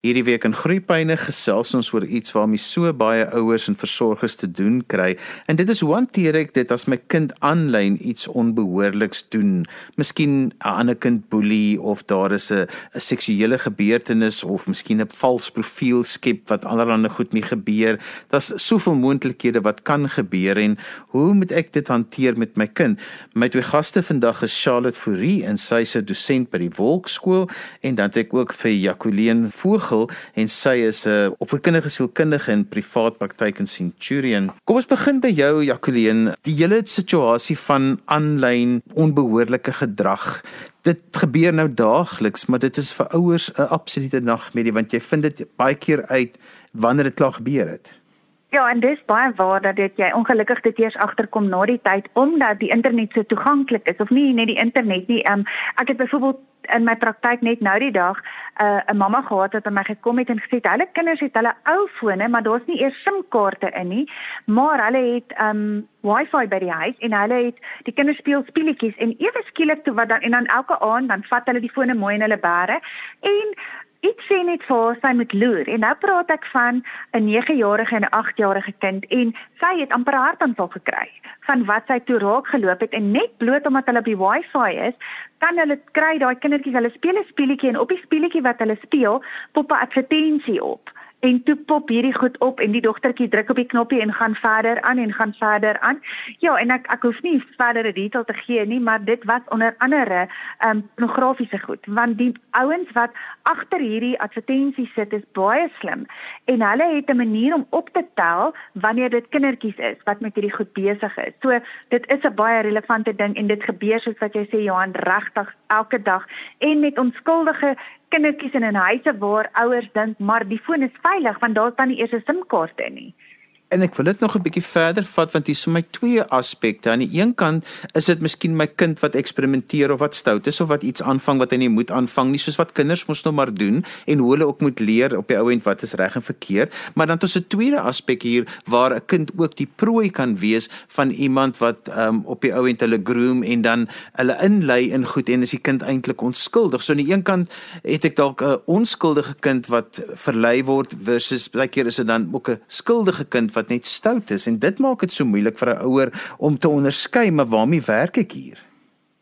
Hierdie week in Groepyne gesels ons oor iets waarmee so baie ouers en versorgers te doen kry. En dit is hoe hanteer ek dit as my kind aanlyn iets onbehoorliks doen? Miskien 'n ander kind boelie of daar is 'n seksuele gebeurtenis of miskien 'n vals profiel skep wat allerlei goed mee gebeur. Daar's soveel moontlikhede wat kan gebeur en hoe moet ek dit hanteer met my kind? My twee gaste vandag is Charlotte Fourie en sy is 'n dosent by die Wolkskool en dan het ek ook vir Jacqueline Voog Vogel en sy is 'n opvoedkundige sielkundige in privaat praktyk in Centurion. Kom ons begin by jou Jacqueline. Die hele situasie van aanlyn onbehoorlike gedrag. Dit gebeur nou daagliks, maar dit is vir ouers 'n absolute nagmerrie want jy vind dit baie keer uit wanneer dit klaar gebeur het. Ja, en dis baie waar dat dit jy ongelukkig dit eers agterkom na die tyd omdat die internet so toeganklik is of nie net die internet nie. Um, ek het byvoorbeeld in my praktyk net nou die dag 'n uh, mamma gehad wat by my gekom het en gesê hulle kinders het hulle ou fone, maar daar's nie eers SIM-kaarte in nie, maar hulle het um Wi-Fi by die huis en hulle het die kinders speel speletjies en ewe skielik toe wat dan en dan elke aand dan vat hulle die fone mooi in hulle bære en Ek sien net vir sy met loer. En nou praat ek van 'n 9-jarige en 'n 8-jarige kind en sy het amper hartaanval gekry van wat sy toe raak geloop het. En net bloot omdat hulle op die Wi-Fi is, kan hulle kry daai kindertjies. Hulle speel 'n speletjie en op die speletjie wat hulle speel, pop 'n advertensie op en toe pop hierdie goed op en die dogtertjie druk op die knoppie en gaan verder aan en gaan verder aan. Ja, en ek ek hoef nie verdere detail te gee nie, maar dit was onder andere ehm um, pornografiese goed, want die ouens wat agter hierdie advertensie sit is baie slim en hulle het 'n manier om op te tel wanneer dit kindertjies is wat met hierdie goed besig is. So dit is 'n baie relevante ding en dit gebeur soos wat jy sê Johan regtig elke dag en met onskuldige kindertjies in 'n huise waar ouers dink maar die foon is veilig want daar staan nie eers 'n SIM-kaart in nie. En ek wil dit nog 'n bietjie verder vat want hier is vir my twee aspekte. Aan die een kant is dit miskien my kind wat eksperimenteer of wat stout is of wat iets aanvang wat hy nie moet aanvang nie, soos wat kinders mos nou maar doen en hoe hulle ook moet leer op die ou end wat is reg en verkeerd. Maar dan het ons 'n tweede aspek hier waar 'n kind ook die prooi kan wees van iemand wat um, op die ou end hulle groom en dan hulle inlei in goed en is die kind eintlik onskuldig. So aan die een kant het ek dalk 'n onskuldige kind wat verlei word versus baie keer is dit dan ook 'n skuldige kind wat net stout is en dit maak dit so moeilik vir 'n ouer om te onderskei maar waarmee werk ek hier?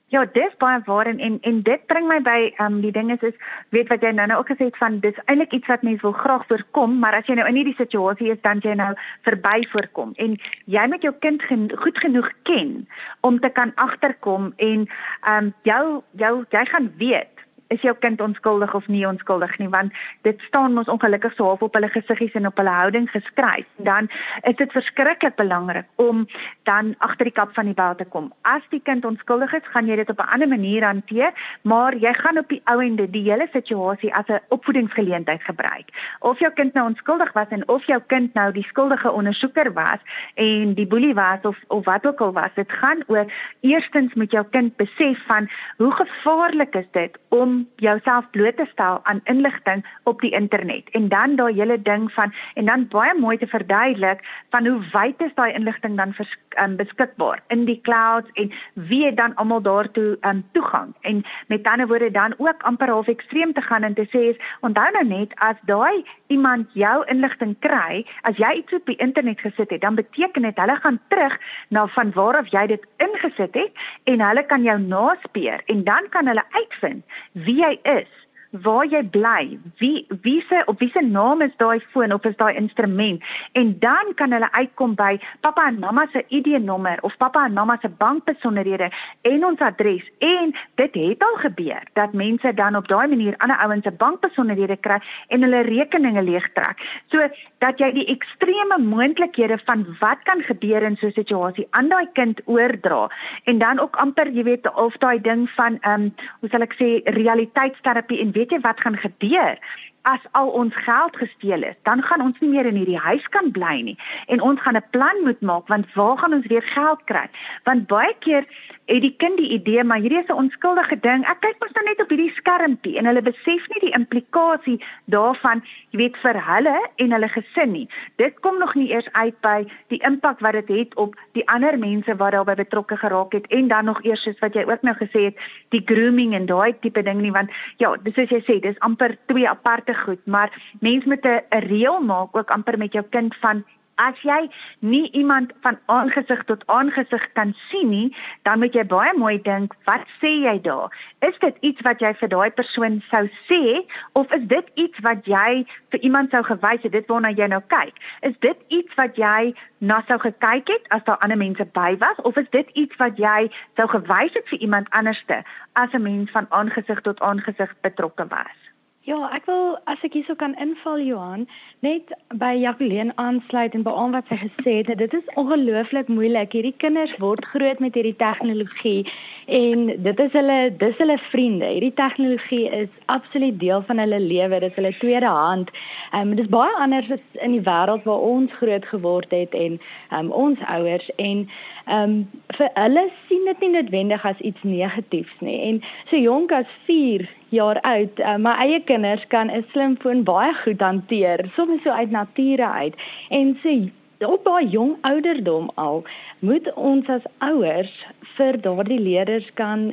Ja, dis baie waar en en, en dit bring my by ehm um, die ding is is weet wat jy nou nou ook gesê het van dis eintlik iets wat mense wil graag voorkom, maar as jy nou in hierdie situasie is dan jy nou verby voorkom en jy moet jou kind gen, goed genoeg ken om te kan agterkom en ehm um, jou jou jy gaan weet is jou kind onskuldig of nie onskuldig nie want dit staan mos ongelukkig so half op hulle gesiggies en op hulle houding geskryf. Dan is dit verskriklik belangrik om dan agter die kap van die bel te kom. As die kind onskuldig is gaan jy dit op 'n ander manier hanteer maar jy gaan op die ou ende die hele situasie as 'n opvoedingsgeleentheid gebruik. Of jou kind nou onskuldig was en of jou kind nou die skuldige ondersoeker was en die boelie was of of wat ook al was dit gaan oor eerstens moet jou kind besef van hoe gevaarlik is dit om jouself bloot te stel aan inligting op die internet. En dan daai hele ding van en dan baie mooi te verduidelik van hoe wyd is daai inligting dan vers, um, beskikbaar in die clouds en wie het dan almal daartoe um, toegang. En met ander woorde dan ook amper half ekstreem te gaan en te sê is onthou nou net as daai iemand jou inligting kry as jy iets op die internet gesit het dan beteken dit hulle gaan terug na van waar af jy dit ingesit het en hulle kan jou naspeur en dan kan hulle uitvind wie jy is waar jy bly, wie wie se op wie se naam is daai foon of is daai instrument en dan kan hulle uitkom by pappa en mamma se ID-nommer of pappa en mamma se bankbesonderhede en ons adres en dit het al gebeur dat mense dan op daai manier ander ouens se bankbesonderhede kry en hulle rekeninge leegtrek. So dat jy die ekstreme moontlikhede van wat kan gebeur in so 'n situasie aan daai kind oordra en dan ook amper jy weet of daai ding van ehm um, hoe sal ek sê realiteitsterapie en weet jy wat gaan gebeur? As al ons geld gesteel is, dan gaan ons nie meer in hierdie huis kan bly nie en ons gaan 'n plan moet maak want waar gaan ons weer geld kry? Want baie keer het die kind die idee maar hierdie is 'n onskuldige ding. Ek kyk mos nou net op hierdie skermpie en hulle besef nie die implikasie daarvan, jy weet vir hulle en hulle gesin nie. Dit kom nog nie eers uit by die impak wat dit het op die ander mense wat daarbey betrokke geraak het en dan nog eers soos wat jy ook nou gesê het, die grooming en daai tipe ding nie want ja, dis soos jy sê, dis amper twee aparte goed, maar mens moet 'n reël maak ook amper met jou kind van As jy nie iemand van aangesig tot aangesig kan sien nie, dan moet jy baie mooi dink, wat sê jy daar? Is dit iets wat jy vir daai persoon sou sê of is dit iets wat jy vir iemand sou gewys het dit waarna jy nou kyk? Is dit iets wat jy na sou gekyk het as daar ander mense by was of is dit iets wat jy sou gewys het vir iemand anderste as 'n mens van aangesig tot aangesig betrokke was? Ja, ek wil as ek hierso kan inval Johan, net by Jacqueline aansluit en by al wat sy gesê het. Dit is ongelooflik moeilik. Hierdie kinders word groot met hierdie tegnologie en dit is hulle dis hulle vriende. Hierdie tegnologie is absoluut deel van hulle lewe. Dit is hulle tweede hand. Ehm um, dit is baie anders as in die wêreld waar ons groot geword het en ehm um, ons ouers en ehm um, vir hulle sien dit nie noodwendig as iets negatiefs nie. En so jonk as 4 jaar oud. Uh, my eie kinders kan 'n slimfoon baie goed hanteer, soms so uit nature uit. En sê op baie jong ouderdom al moet ons as ouers vir daardie leerders kan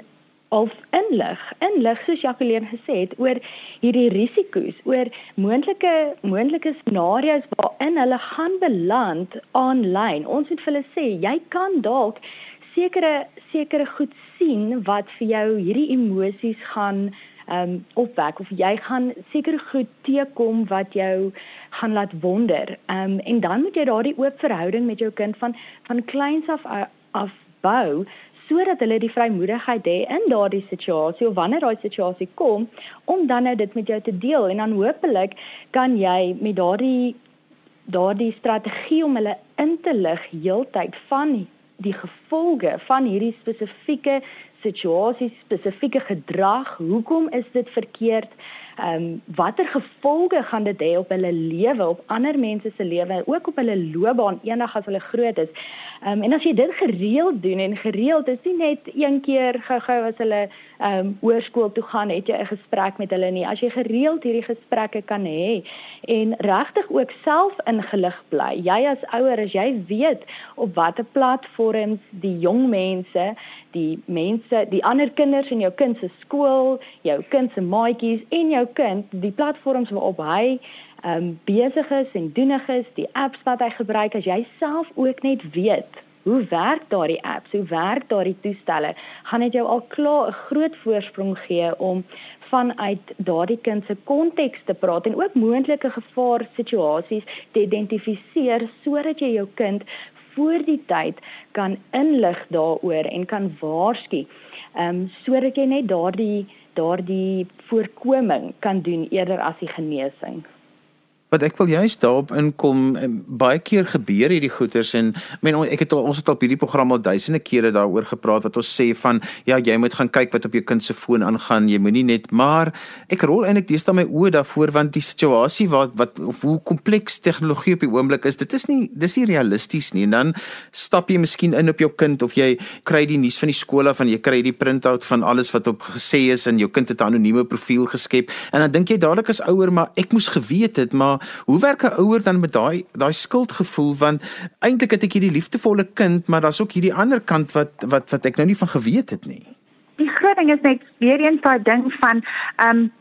of inlig, inlig soos Jacqueline gesê het oor hierdie risiko's, oor moontlike moontlike scenario's waarin hulle gaan beland aanlyn. Ons moet vir hulle sê, jy kan dalk sekere sekere goed sien wat vir jou hierdie emosies gaan um, opwek of jy gaan seker goed teekom wat jou gaan laat wonder. Ehm um, en dan moet jy daardie oop verhouding met jou kind van van kleins af af bou sodat hulle die vrymoedigheid het in daardie situasie of wanneer daai situasie kom om dan nou dit met jou te deel en dan hopelik kan jy met daardie daardie strategie om hulle in te lig heeltyd van die gevolge van hierdie spesifieke situasie, spesifieke gedrag, hoekom is dit verkeerd? Ehm um, watter gevolge gaan dit hê op hulle lewe, op ander mense se lewe, ook op hulle loopbaan eendag as hulle groot is? Ehm um, en as jy dit gereeld doen en gereeld is nie net een keer gou-gou as hulle ehm um, hoërskool toe gaan, het jy 'n gesprek met hulle nie. As jy gereeld hierdie gesprekke kan hê en regtig ook self ingelig bly. Jy as ouer, as jy weet op watter platforms die jong mense, die mense, die ander kinders in jou kind se skool, jou kind se maatjies en jou kind, die platforms waarop hy um, besig is en doenig is, die apps wat hy gebruik, as jy self ook net weet hoe werk daardie apps, hoe werk daardie toestelle, gaan dit jou al klaar 'n groot voorsprong gee om vanuit daardie kind se konteks te praat en ook moontlike gevaar situasies te identifiseer sodat jy jou kind voor die tyd kan inlig daaroor en kan waarsku. Ehm um, sodat jy net daardie daardie voorkoming kan doen eerder as die genesing. Wat ek wil juist daarop inkom, baie keer gebeur hierdie goeters en men ek het ons het al hierdie program al duisende kere daaroor gepraat wat ons sê van ja, jy moet gaan kyk wat op jou kind se foon aangaan, jy moenie net maar ek rol eintlik deesdae my oë daarvoor want die situasie wat wat hoe kompleks tegnologie op die oomblik is, dit is nie dis nie realisties nie. En dan stap jy miskien in op jou kind of jy kry die nuus van die skool af en jy kry die printout van alles wat op gesê is en jou kind het 'n anonieme profiel geskep. En dan dink jy dadelik as ouer maar ek moes geweet het maar hoe werk 'n ouer dan met daai daai skuldgevoel want eintlik het ek hierdie liefdevolle kind, maar daar's ook hierdie ander kant wat wat wat ek nou nie van geweet het nie. Die groot ding is net weer eens daai ding van ehm um,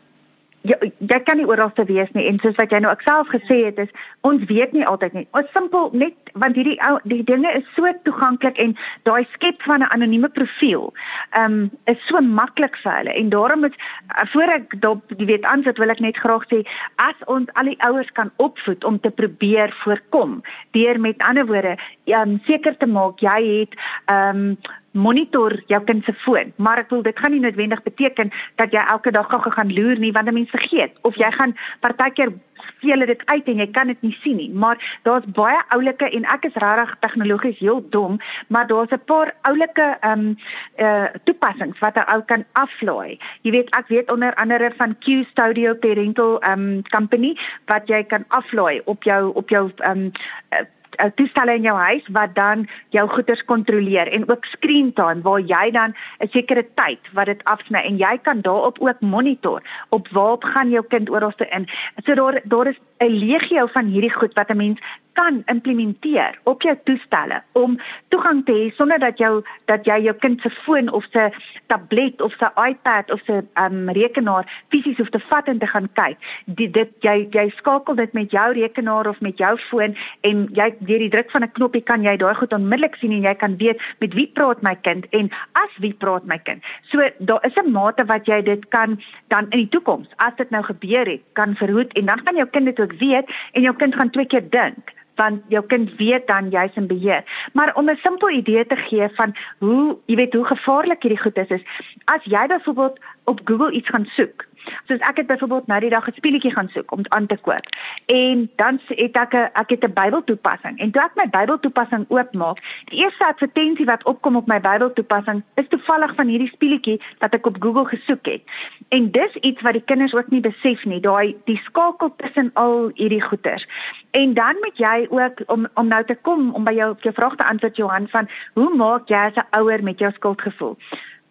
jy jy kan nie oral te wees nie en soos wat jy nou ek self gesê het is ons weet nie altyd nie. Ons simpel net want hierdie ou die dinge is so toeganklik en daai skep van 'n anonieme profiel um is so maklik vir hulle en daarom is uh, voor ek dop jy weet antwoord wil ek net graag sê as ons al die ouers kan opvoed om te probeer voorkom deur met ander woorde um seker te maak jy het um monitor jou kind se foon, maar ek wil dit gaan nie noodwendig beteken dat jy elke dag gaan gaan loer nie want 'n mens vergeet of jy gaan partykeer speel dit uit en jy kan dit nie sien nie. Maar daar's baie oulike en ek is regtig tegnologies heel dom, maar daar's 'n paar oulike ehm um, uh toepassings wat 'n ou kan aflaai. Jy weet ek weet onder andere van Q Studio Parental ehm um, company wat jy kan aflaai op jou op jou ehm um, uh, toestelle in jou huis wat dan jou goeders kontroleer en ook screen time waar jy dan 'n sekere tyd wat dit afsny en jy kan daarop ook monitor op waarop gaan jou kind oral te in. So daar daar is 'n legio van hierdie goed wat 'n mens kan implementeer op jou toestelle om toegang te hê sonder dat jou dat jy jou kind se foon of se tablet of se iPad of se um, rekenaar fisies hoef te vat en te gaan kyk. Die, dit jy jy skakel dit met jou rekenaar of met jou foon en jy deur die druk van 'n knoppie kan jy daai goed onmiddellik sien en jy kan weet met wie praat my kind en as wie praat my kind. So daar is 'n mate wat jy dit kan dan in die toekoms as dit nou gebeur het kan verhoed en dan gaan jou kind dit ook weet en jou kind gaan twee keer dink want jou kind weet dan jy's in beheer. Maar om 'n simpel idee te gee van hoe, jy weet hoe gevaarlik hierdie goed is, is as jy byvoorbeeld op Google iets gaan soek Soos ek het byvoorbeeld nou die dag 'n speletjie gaan soek om aan te koop. En dan het ek 'n ek het 'n Bybeltoepassing. En toe ek my Bybeltoepassing oopmaak, die eerste advertensie wat opkom op my Bybeltoepassing is toevallig van hierdie speletjie wat ek op Google gesoek het. En dis iets wat die kinders ook nie besef nie, daai die skakel tussen al hierdie goeters. En dan moet jy ook om om nou te kom om by jou jou vraag te antwoord Johan van hoe maak jy as 'n ouer met jou skuldgevoel?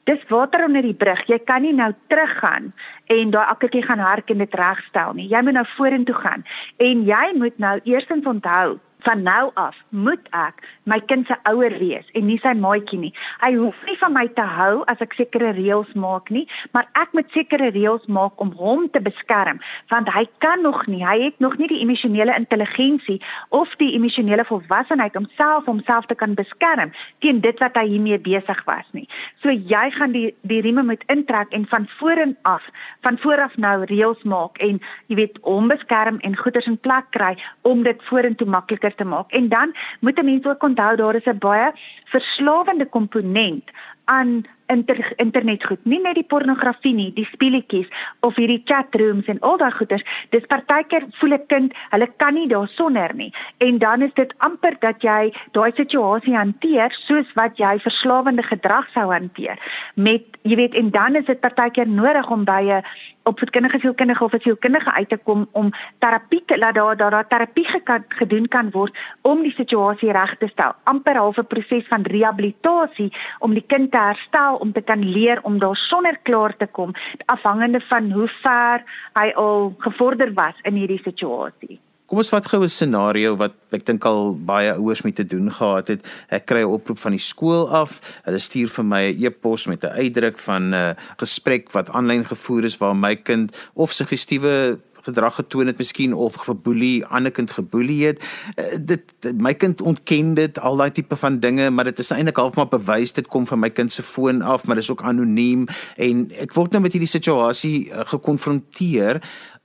Dis water onder die brug. Jy kan nie nou teruggaan en daai akkertjie gaan hark en dit regstel nie. Jy moet nou vorentoe gaan en jy moet nou eerstens onthou van nou af moet ek my kind se ouer wees en nie sy maatjie nie. Hy hoef nie van my te hou as ek sekere reëls maak nie, maar ek moet sekere reëls maak om hom te beskerm want hy kan nog nie, hy het nog nie die emosionele intelligensie of die emosionele volwassenheid om self homself te kan beskerm teen dit wat hy hiermee besig was nie. So jy gaan die die rieme moet intrek en van voren af, van vooraf nou reëls maak en jy weet hom beskerm en goeders in plek kry om dit vorentoe makliker te maak. En dan moet 'n mens ook onthou daar is 'n baie verslawende komponent aan inter, internetgoed. Nie net die pornografie nie, die speletjies of hierdie chatrooms en al daai goeters. Dis partykeer voel 'n kind, hulle kan nie daarsonder nie. En dan is dit amper dat jy daai situasie hanteer soos wat jy verslawende gedrag sou hanteer. Met jy weet en dan is dit partykeer nodig om by 'n opvoedkundige sielkundige of 'n sielkundige uit te kom om terapie te laat daar daar daar terapie gekan, gedoen kan word om die situasie reg te stel. amper half 'n proses van rehabilitasie om die kind te herstel om te kan leer om daar sonder klaar te kom afhangende van hoe ver hy al gevorder was in hierdie situasie. Kom ons vat gou 'n scenario wat ek dink al baie ouers mee te doen gehad het. Ek kry 'n oproep van die skool af. Hulle stuur vir my 'n e-pos met 'n uitdruk van 'n uh, gesprek wat aanlyn gevoer is waar my kind of suggestiewe gedrag getoon het miskien of geboelie ander kind geboelie het uh, dit, dit my kind ontken dit al daai tipe van dinge maar dit is eintlik half maar bewys dit kom van my kind se foon af maar dit is ook anoniem en ek word nou met hierdie situasie uh, gekonfronteer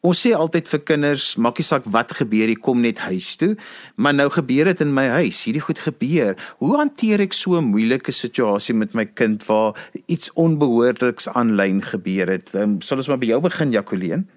Ons sê altyd vir kinders, maak nie saak wat gebeur, jy kom net huis toe. Maar nou gebeur dit in my huis. Hierdie goed gebeur. Hoe hanteer ek so 'n moeilike situasie met my kind waar iets onbehoorliks aanlyn gebeur het? Um, sal ons maar by jou begin, Jacoleen?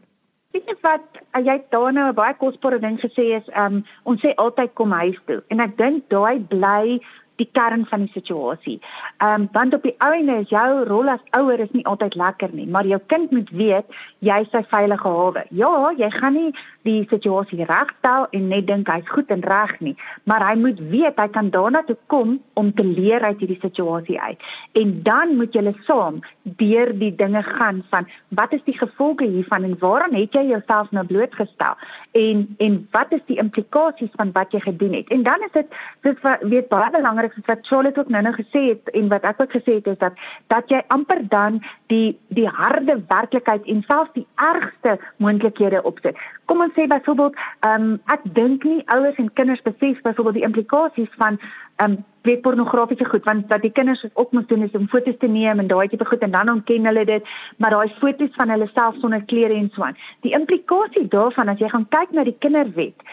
Weet jy wat, jy het daar nou 'n baie kosbare ding gesê is, um, ons sê altyd kom huis toe. En ek dink daai bly die kern van die situasie. Ehm um, want op die ou ene is jou rol as ouer is nie altyd lekker nie, maar jou kind moet weet jy is sy veilige hawe. Ja, jy gaan nie die situasie regstel en net dink hy's goed en reg nie, maar hy moet weet hy kan daarna toe kom om te leer uit hierdie situasie uit. En dan moet julle saam deur die dinge gaan van wat is die gevolge hiervan en waaraan het jy jouself nou blootgestel? En en wat is die implikasies van wat jy gedoen het? En dan is dit dit weet baie belangrik soos wat Charlotte ook nou-nou gesê het en wat ek ook gesê het is dat dat jy amper dan die die harde werklikheid en selfs die ergste moontlikhede opsit. Kom ons sê byvoorbeeld, ehm um, ek dink nie ouers en kinders besef byvoorbeeld die implikasies van ehm um, weet pornografiese goed want wat die kinders ook moet doen is om foto's te neem en daai tipe goed en dan ontken hulle dit maar daai foto's van hulle self sonder klere en so aan. Die implikasie daarvan as jy gaan kyk na die kinderwet,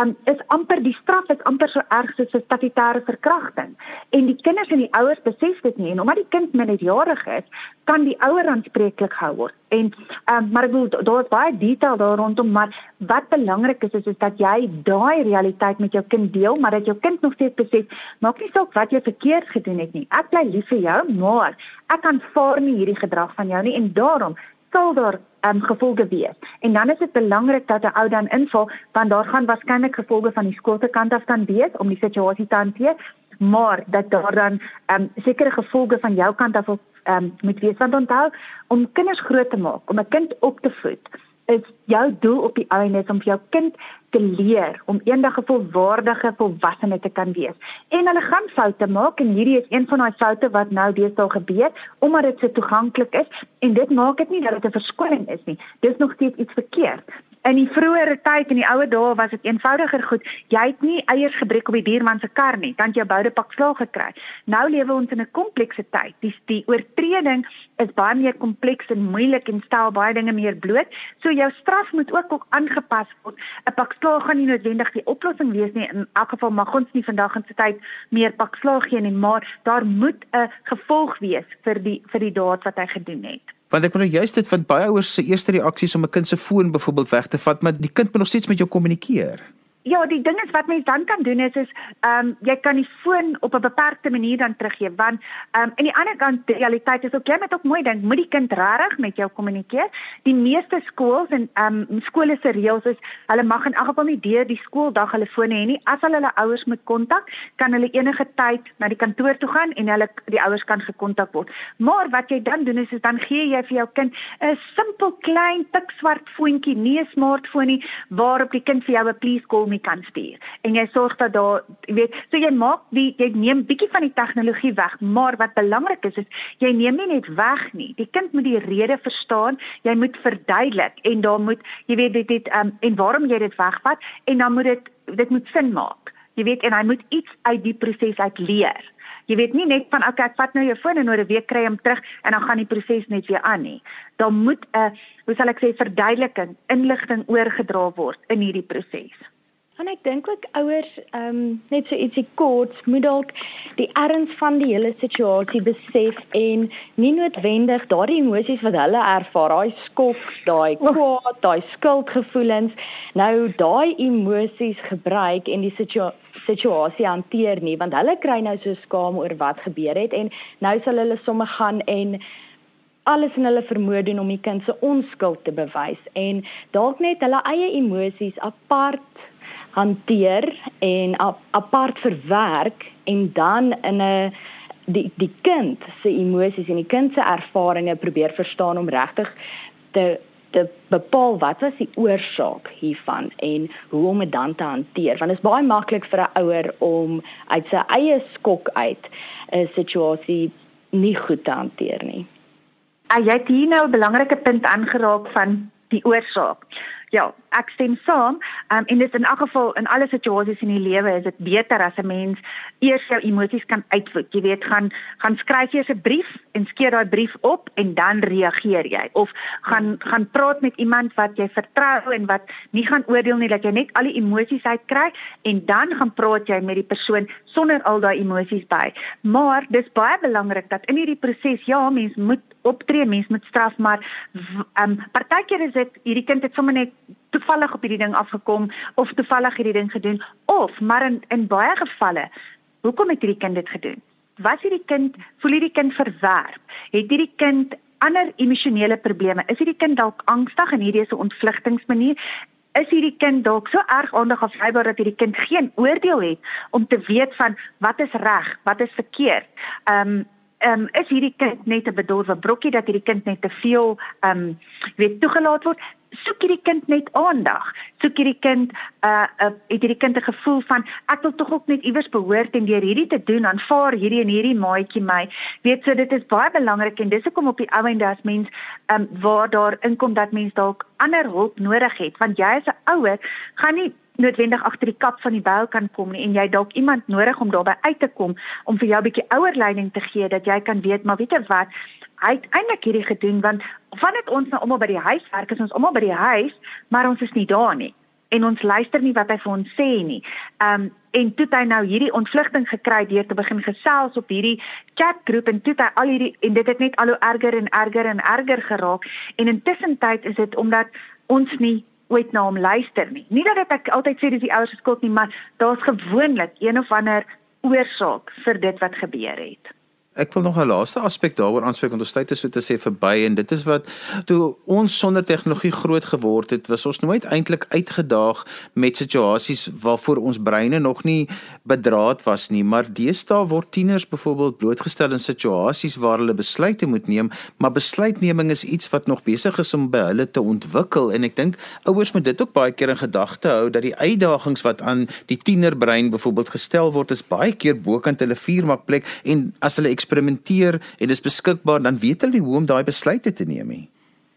um, is amper die straf is amper so erg soos 'n statutêre verkrachting. En die kinders en die ouers besef dit nie en omdat die kind minderjarig is, kan die ouer aanspreeklik gehou word. En um, maar ek wil daar's baie detail daar rondom maar wat belangrik is is, is dat jy daai realiteit met jou kind deel, maar dat jou kind nog steeds besef, maak nie saak wat jy verkeerd gedoen het nie. Ek bly lief vir jou, maar ek aanvaar nie hierdie gedrag van jou nie en daarom sal daar um, gevolge wees. En dan is dit belangrik dat 'n ou dan invul want daar gaan waarskynlik gevolge van die skool se kant af kan wees om die situasie te hanteer, maar dat daar dan um, sekere gevolge van jou kant af um, moet wees want onthou om kinders groot te maak, om 'n kind op te voed is jou doel op die einde om vir jou kind te leer om eendag 'n volwaardige volwassene te kan wees. En hulle gaan foute maak en hierdie is een van daai foute wat nou deesdae gebeur omdat dit so toeganklik is en dit maak dit nie dat dit 'n verskoning is nie. Dis nog steeds iets verkeerd. In die vroeëre tyd in die ou dae was dit eenvoudiger goed. Jy het nie eiers gebreek op die buurman se kar nie, dan jy boude pak slaag gekry. Nou lewe ons in 'n komplekse tyd. Die die oortreding is baie meer kompleks en moeilik en stel baie dinge meer bloot. So jou straf moet ook ook aangepas word. 'n Pak slaag gaan nie noodwendig die oplossing wees nie. In elk geval mag ons nie vandag in se tyd meer pak slaag gee nie, maar daar moet 'n gevolg wees vir die vir die daad wat hy gedoen het. Want ek bedoel juist dit van baie ouers se eerste reaksies om 'n kind se foon byvoorbeeld weg te vat, maar die kind moet nog steeds met jou kommunikeer. Ja, die ding is wat mens dan kan doen is is ehm um, jy kan die foon op 'n beperkte manier dan teruggee want ehm um, en die ander kant die realiteit is ook jy moet ook mooi dink, moet die kind regtig met jou kommunikeer. Die meeste skools en ehm um, skole se reëls is hulle mag in elk geval nie deur die skooldag hulle fone hê nie. As hulle hulle ouers moet kontak, kan hulle enige tyd na die kantoor toe gaan en hulle die ouers kan gekontak word. Maar wat jy dan doen is, is dan gee jy vir jou kind 'n simpel klein pikswart foontjie, nie 'n smartphone nie, waarop die kind vir jou 'n please call nie kan stuur. En jy sorg dat daar, jy weet, so jy maak die jy neem bietjie van die tegnologie weg, maar wat belangrik is is jy neem nie net weg nie. Die kind moet die rede verstaan. Jy moet verduidelik en daar moet jy weet dit dit um, en waarom jy dit wegvat en dan moet dit dit moet sin maak. Jy weet en hy moet iets uit die proses uit leer. Jy weet nie net van okay, ek vat nou jou foon en oor 'n week kry hom terug en dan gaan die proses net weer aan nie. Daar moet 'n hoe sal ek sê verduideliking, inligting oorgedra word in hierdie proses. En ek dink ook ouers ehm um, net so ietsie kort moet dalk die erns van die hele situasie besef en nie noodwendig daardie emosies wat hulle ervaar, daai skok, daai kwaad, daai skuldgevoelens, nou daai emosies gebruik en die situa situasie hanteer nie, want hulle kry nou so skaam oor wat gebeur het en nou sal hulle sommer gaan en alles in hulle vermoë doen om die kind se onskuld te bewys en dalk net hulle eie emosies apart hanteer en apart verwerk en dan in 'n die die kind se emosies en die kind se ervarings probeer verstaan om regtig te te bepaal wat was die oorsaak hiervan en hoe om dit dan te hanteer want dit is baie maklik vir 'n ouer om uit sy eie skok uit 'n situasie nie goed te hanteer nie. Ah, jy het hier nou 'n belangrike punt aangeraak van die oorsaak. Ja, ek stem saam. Um, en dit is in elk geval in alle situasies in die lewe is dit beter as 'n mens eers jou emosies kan uitvoer. Jy weet, gaan gaan skryf jy 'n brief en skeer daai brief op en dan reageer jy of gaan gaan praat met iemand wat jy vertrou en wat nie gaan oordeel nie dat jy net al die emosies uitkry en dan gaan praat jy met die persoon sonder al daai emosies by. Maar dis baie belangrik dat in hierdie proses ja, mens moet optree, mens moet straf, maar ehm um, partykeer is dit hierdie kind het sommer net toevallig op hierdie ding afgekom of toevallig hierdie ding gedoen of maar in in baie gevalle hoekom het hierdie kind dit gedoen? Was hierdie kind voel hierdie kind verwerp? Het hierdie kind ander emosionele probleme? Is hierdie kind dalk angstig en hierdie is 'n ontvlugtingsmanier? Is hierdie kind dalk so erg aandag afleibaar dat hierdie kind geen oordeel het om te weet van wat is reg, wat is verkeerd? Ehm um, ehm um, is hierdie kind net 'n bedorwe brokkie dat hierdie kind net te veel ehm um, weet toegelaat word? soek hierdie kind net aandag. Soek hierdie kind 'n uh, uh, het hierdie kind 'n gevoel van ek wil tog ook net iewers behoort en deur hierdie te doen aanvaar hierdie en hierdie maatjie my. Weet so dit is baie belangrik en dis hoekom op die ou en das mens um, waar daar inkom dat mens dalk ander hulp nodig het want jy as 'n ouer gaan nie noodwendig agter die kap van die byl kan kom nie en jy dalk iemand nodig om daarbey uit te kom om vir jou 'n bietjie ouerleiding te gee dat jy kan weet maar weet jy wat hy het eintlik hierdie gedoen want vandat ons nou almal by die huis werk is ons almal by die huis maar ons is nie daar nie en ons luister nie wat hy vir ons sê nie. Um en toe hy nou hierdie ontvlugting gekry deur te begin gesels op hierdie chatgroep en toe hy al hierdie en dit het net al hoe erger en erger en erger geraak en intussen tyd is dit omdat ons nie ooit na hom luister nie. Nie dat ek altyd sê dis die ouers se skuld nie, maar daar's gewoonlik een of ander oorsaak vir dit wat gebeur het. Ek wil nog 'n laaste aspek daaroor aanspreek want ons tyd is so te sê verby en dit is wat toe ons sonder tegnologie groot geword het, was ons nooit eintlik uitgedaag met situasies waarvoor ons breine nog nie bedraad was nie, maar deesdae word tieners byvoorbeeld blootgestel in situasies waar hulle besluite moet neem, maar besluitneming is iets wat nog besig is om by hulle te ontwikkel. En ek dink ouers moet dit ook baie keer in gedagte hou dat die uitdagings wat aan die tienerbrein byvoorbeeld gestel word is baie keer bokant hulle vuurmakplek en as hulle eksperimenteer en dis beskikbaar dan weet hulle hoe om daai besluite te neem nie.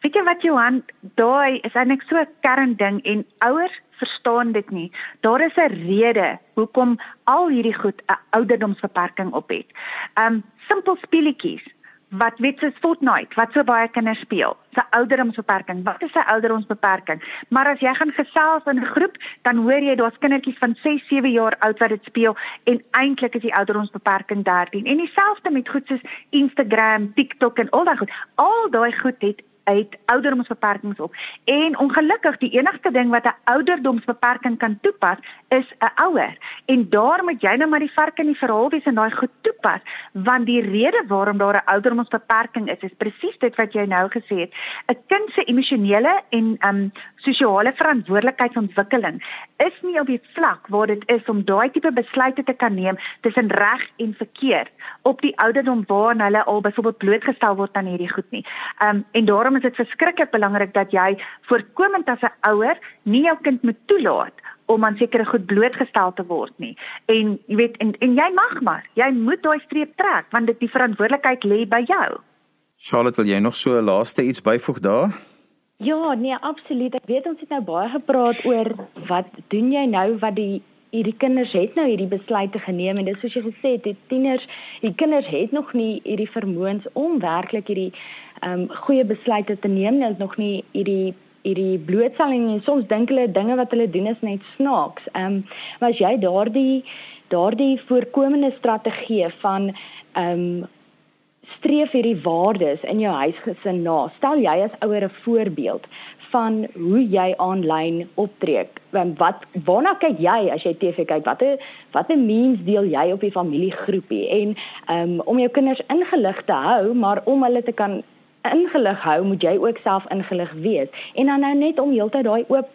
Weet jy wat Johan, daai is eintlik so 'n kernding en ouers verstaan dit nie. Daar is 'n rede hoekom al hierdie goed 'n ouderdomsbeperking op het. Um simpel speletjies wat weet soos Fortnite wat so baie kinders speel. Sy ouderdomsbeperking. Wat is sy ouderdomsbeperking? Maar as jy gaan gesels in 'n groep, dan hoor jy daar's kindertjies van 6, 7 jaar oud wat dit speel en eintlik is die ouderdomsbeperking 13. En dieselfde met goed soos Instagram, TikTok en al daai goed. Al daai goed het uit ouderdomsbeperkings op. En ongelukkig die enigste ding wat 'n ouderdomsbeperking kan toepas is 'n ouer. En daar moet jy nou maar die vark in die verhaal wees en daai goed toepas, want die rede waarom daar 'n ouderdomsbeperking is, is presies dit wat jy nou gesê het. 'n Kind se emosionele en um sosiale verantwoordelikheidsontwikkeling is nie op die vlak waar dit is om daai tipe besluite te kan neem tussen reg en verkeerd op die ouderdom waarna hulle al byvoorbeeld blootgestel word aan hierdie goed nie. Um en daarom is dit verskriklik belangrik dat jy voorkomend as 'n ouer nie jou kind moet toelaat om aan sekere goed blootgestel te word nie. En jy weet en en jy mag maar, jy moet daai streep trek want dit die verantwoordelikheid lê by jou. Charlotte, wil jy nog so 'n laaste iets byvoeg daar? Ja, nee, absoluut. Ek weet ons het nou baie gepraat oor wat doen jy nou wat die hierdie kinders het nou hierdie besluite geneem en dis soos jy gesê het, die tieners, die kinders het nog nie hierdie vermoëns om werklik hierdie um, goeie besluite te neem. Hulle het nog nie hierdie hierdie blootstelling en soms dink hulle dinge wat hulle doen is net snaaks. Um, maar as jy daardie daardie voorkomende strategie van um, streef hierdie waardes in jou huisgesin na. Stel jy as ouer 'n voorbeeld van hoe jy aanlyn optree. Wat waarna kyk jy as jy TV kyk? Watter watter memes deel jy op die familiegroepie? En um, om jou kinders ingelig te hou, maar om hulle te kan ingelig hou, moet jy ook self ingelig wees. En dan nou net om heeltyd daai oop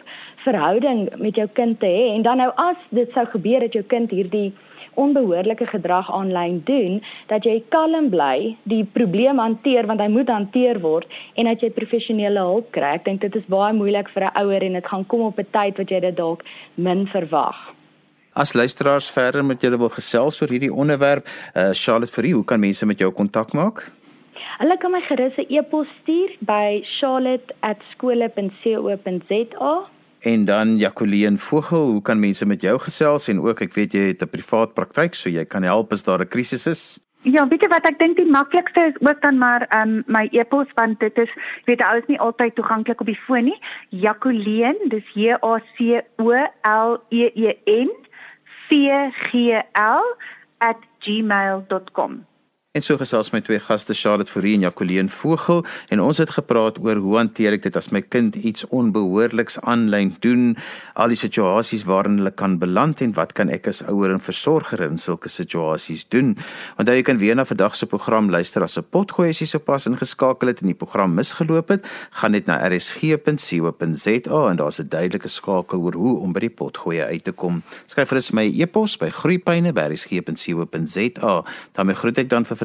verhouding met jou kind te hê en dan nou as dit sou gebeur dat jou kind hierdie onbehoorlike gedrag aanlyn doen, dat jy kalm bly, die probleem hanteer want hy moet hanteer word en dat jy professionele hulp kry. Ek dink dit is baie moeilik vir 'n ouer en dit gaan kom op 'n tyd wat jy dit dalk min verwag. As luisteraars verder met julle wil gesels oor hierdie onderwerp, uh Charlotte Fourie, hoe kan mense met jou kontak maak? Hulle kan my gerus 'n e-pos stuur by charlotte@skole.co.za En dan Jacoline Vogel, hoe kan mense met jou gesels en ook ek weet jy het 'n privaat praktyk so jy kan help as daar 'n krisis is? Ja, weet jy wat ek dink die maklikste is ook dan maar um my e-pos want dit is weet jy alles nie altyd toeganklik op die foon nie. Jacoline, dis J A C O L E E N V G L @gmail.com. En so gesels my twee gaste Charlotte Fourie en Jacoline Vogel en ons het gepraat oor hoe hanteer ek dit as my kind iets onbehoorliks aanlyn doen, al die situasies waarin hulle kan beland en wat kan ek as ouer en versorger in sulke situasies doen? Onthou jy kan weer na vandag se program luister as 'n potgooi as jy sopas ingeskakel het en die program misgeloop het, gaan net na rsg.co.za en daar's 'n duidelike skakel oor hoe om by die potgooi uit te kom. Skryf vir my e-pos by groeipyne@rsg.co.za. daarmee groet ek dan vir